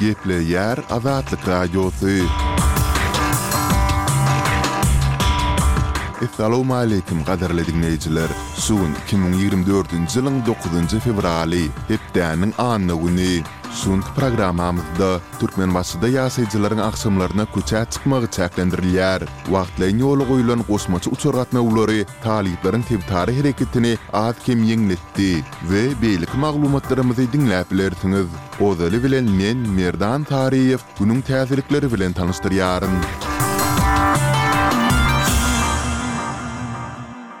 Gepleýär Azatlyk Radiosy. Essalawmaleýkim gadyrly diňleýjiler! Şu gün iki müň ýigrimi dördünji ýylyň dokuzynjy fewraly, hepdäniň anna güni. Şu günki programmamyzda Türkmenbaşyda ýaşaýjylaryň agşamlaryna köçä çykmagy çäklendirilýär. Wagtlaýyn ýola goýlan goşmaça uçar gatnawlary talyplaryň sebitara hereketini az-kem ýeňletdi we beýleki maglumatlarymyzy diňläp bilersiňiz. Ozaly bilen men, Merdan Saryýew, günüň täzelikleri bilen tanyşdyrýaryn.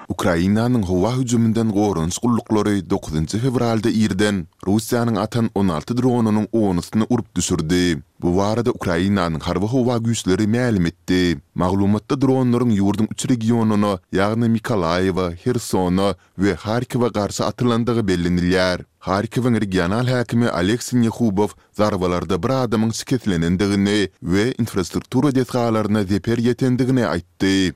Ukrainanyň howa hüjüminden goranyş gulluklary dokuzynjy fewralda irden Russiýanyň atan on alty dronynyň onusyny urup düşürdi. Bu barada Ukrainanyň Harby-howa güýçleri mälim etdi. Maglumatda dronlaryň ýurduň üç regionyna, ýagny Mykolaýewe, Hersona we Harkowa garşy atylandygy bellenilýär. Harkowyň regional häkimi Oleksiý Nehubow zarbalarda bir adamyň şikeslenendigini we infrastruktura desgalaryna zeper ýetendigini aýtdy.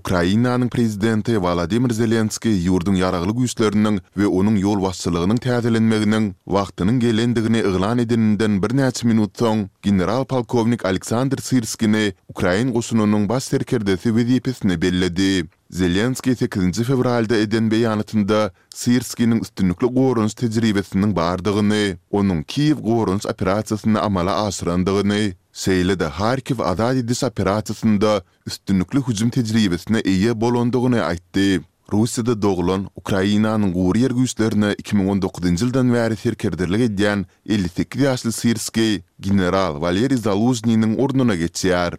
Ukrainanyň Prezidenti Wolodymyr Zelenskiý ýurduň ýaragly güýçleriniň we onuň ýolbaşçylygynyň täzelenmeginiň wagtynyň gelendigini yglan edeninden birnäçe minut soň general-polkownik Aleksandr Syrskini ukrain goşunynyň baş serkerdesi wezipesine belledi. Zelenskiý sekizinji fewralda eden beýanatynda Syrskiniň üstünlikli goranyş tejribesiniň bardygyny, onuň Kiýew goranyş operasiýasyny amala aşyrandygyny, şeýle-de Harkiwi azat ediş operasiýasynda üstünlikli hüjüm tejribesine eýe bolandygyny aýtdy. Russiýada doglan, Ukrainanyň gury ýer güýçlerine iki müň on dokuzynjy ýyldan bäri serkerdelik edýän elli sekiz ýaşly Syrskiý general Waleriý Zalužnynyň ornuna geçýär.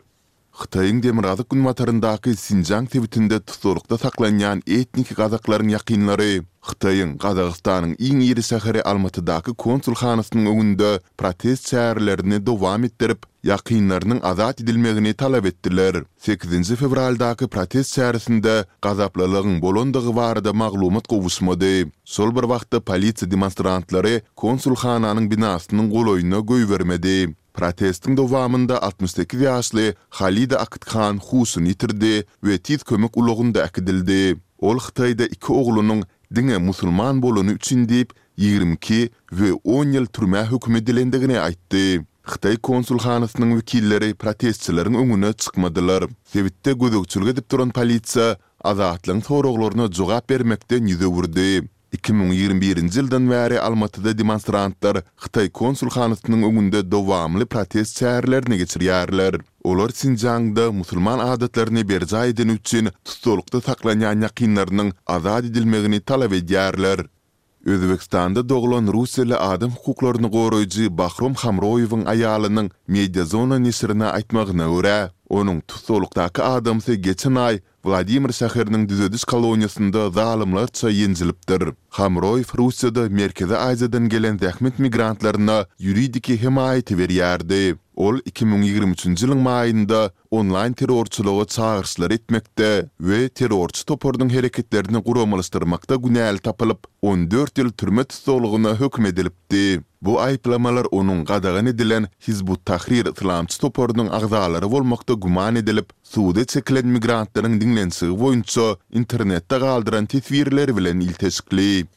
Hytaýyň demirgazyk-günbataryndaky Sinjiang sebitinde tussaglykda saklanýan etniki gazaklaryň ýakynlary Hytaýyň Gazagystanyň iň iri şäheri Almatydaky konsulhanasynyň öňünde protest çärelerini dowam etdirip, ýakynlarynyň azat edilmegini talap etdiler. Sekizinji fewraldaky protest çäresinde gazaplylygyň bolandygy barada maglumat gowuşmady. Şol bir wagtda polisiýa demonstrantlary konsulhananyň binasynyň golaýyna goýbermedi. Protestiň dowamynda altmyş sekiz ýaşly Halida Akthan huşuny ýitirdi we tiz kömek ulagynda äkidildi. Ol Hytaýda iki oglunyň diňe musulman bolany üçin diýip, ýigrimi iki we on ýyl türmä höküm edilendigini aýtdy. Hytaý konsulhanasynyň wekilleri protestçileriň öňüne çykmadylar. Sebitde gözegçilik edip duran polisiýa Azatlygyň soraglaryna jogap bermekden ýüz öwürdi. Iki müň ýigrimi birinji ýyldan bäri Almatyda demonstrantlar Hytaý konsulhanasynyň öňünde dowamly protest çärelerini geçirýärler. Olar Sinjiangda musulman adatlaryny berjaý edeni üçin tussalykda saklanýan ýakynlarynyň azat edilmegini talap edýärler. Özbegistanda doglan russiýaly adam hukuklaryny goraýjy Bahrom Hamroýewiň aýalynyň Mediazona neşirine aýtmagyna görä, onuň tussalykdaky adamsy geçen aý Wladimir şäheriniň düzediş koloniýasynda zalymlarça ýenjilipdir. Hamroýew Russiýada Merkezi Aziýadan gelen zähmet migrantlaryna ýuridiki hemaýaty berýärdi. Ol iki müň ýigrimi üçünji ýylyň maýynda onlaýn terrorçylyga çagyryşlary etmekde we terrorçy toparynyň hereketlerini guramalaşdyrmakda günäli tapylyp, on dört ýyl türme tussaglygyna höküm edilipdi. Bu aýyplamalar onuň gadagan edilen Hizb ut-Tahrir yslamçy toparynyň agzalary bolmakda güman edilip, suda çekilen migrantlaryň diňlenişigi boýunça internetde galdyran teswirleri bilen ilteşikli.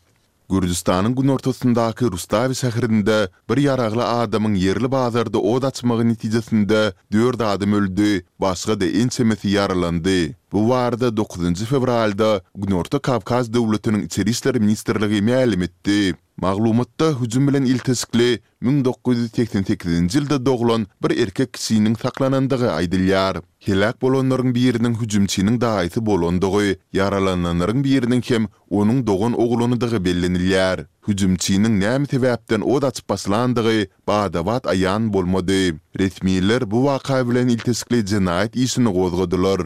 Gürjüstanyň günortasyndaky Rustawi şäherinde bir ýaragly adamyň ýerli bazarda ot açmagy netijesinde dört adam öldi, başga-da ençemesi ýaralandy. Bu barada dokuzynjy fewralda Günorta Kawkaz döwletiniň Içeri işler ministrligi mälim etdi. Maglumatda hüjüm bilen ilteşikli müň dokuz ýüz segsen sekizinji ýylda doglan bir erkek kişiniň saklanandygy aýdylýar. Heläk bolanlaryň biriniň hüjümçiniň daýysy bolandygy, ýaralananlaryň biriniň hem onuň dogan oglunydygy bellenilýär. Hüjümçiniň näme sebäpden od açyp başlandygy bada-bat aýan bolmady. Resmiler bu waka bilen ilteşikli jenaýat işini gozgadylar.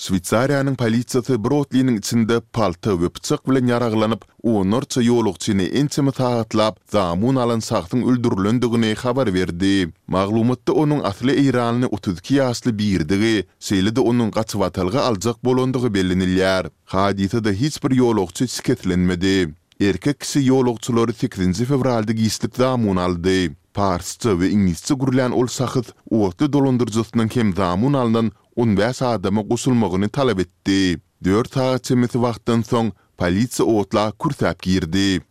Şweýsariýanyň polisiýasy bir otlynyň içinde palta we pyçak bilen ýaraglanyp, onlarça ýolagçyny ençeme sagatlap zamun alan şahsyň öldürilendigini habar berdi. Maglumatda onuň asly eýranly otuz iki ýaşly birdigi, şeýle-de onuň gaçybatalga aljak bolandygy bellenilýär. Hadysada hiç bir ýolagçy şikeslenmedi. Erkek kişi ýolagçylary sekizinji fewralda giçlik zamun aldy. Parsça we iňlisçe gürlän ol şahs otly dolandyryjysynyň hem zamun alnan On bäş adama goşulmagyny talap etdi. Dört sagat çemesi wagtdan soň, polisiýa otla kürsäp girdi.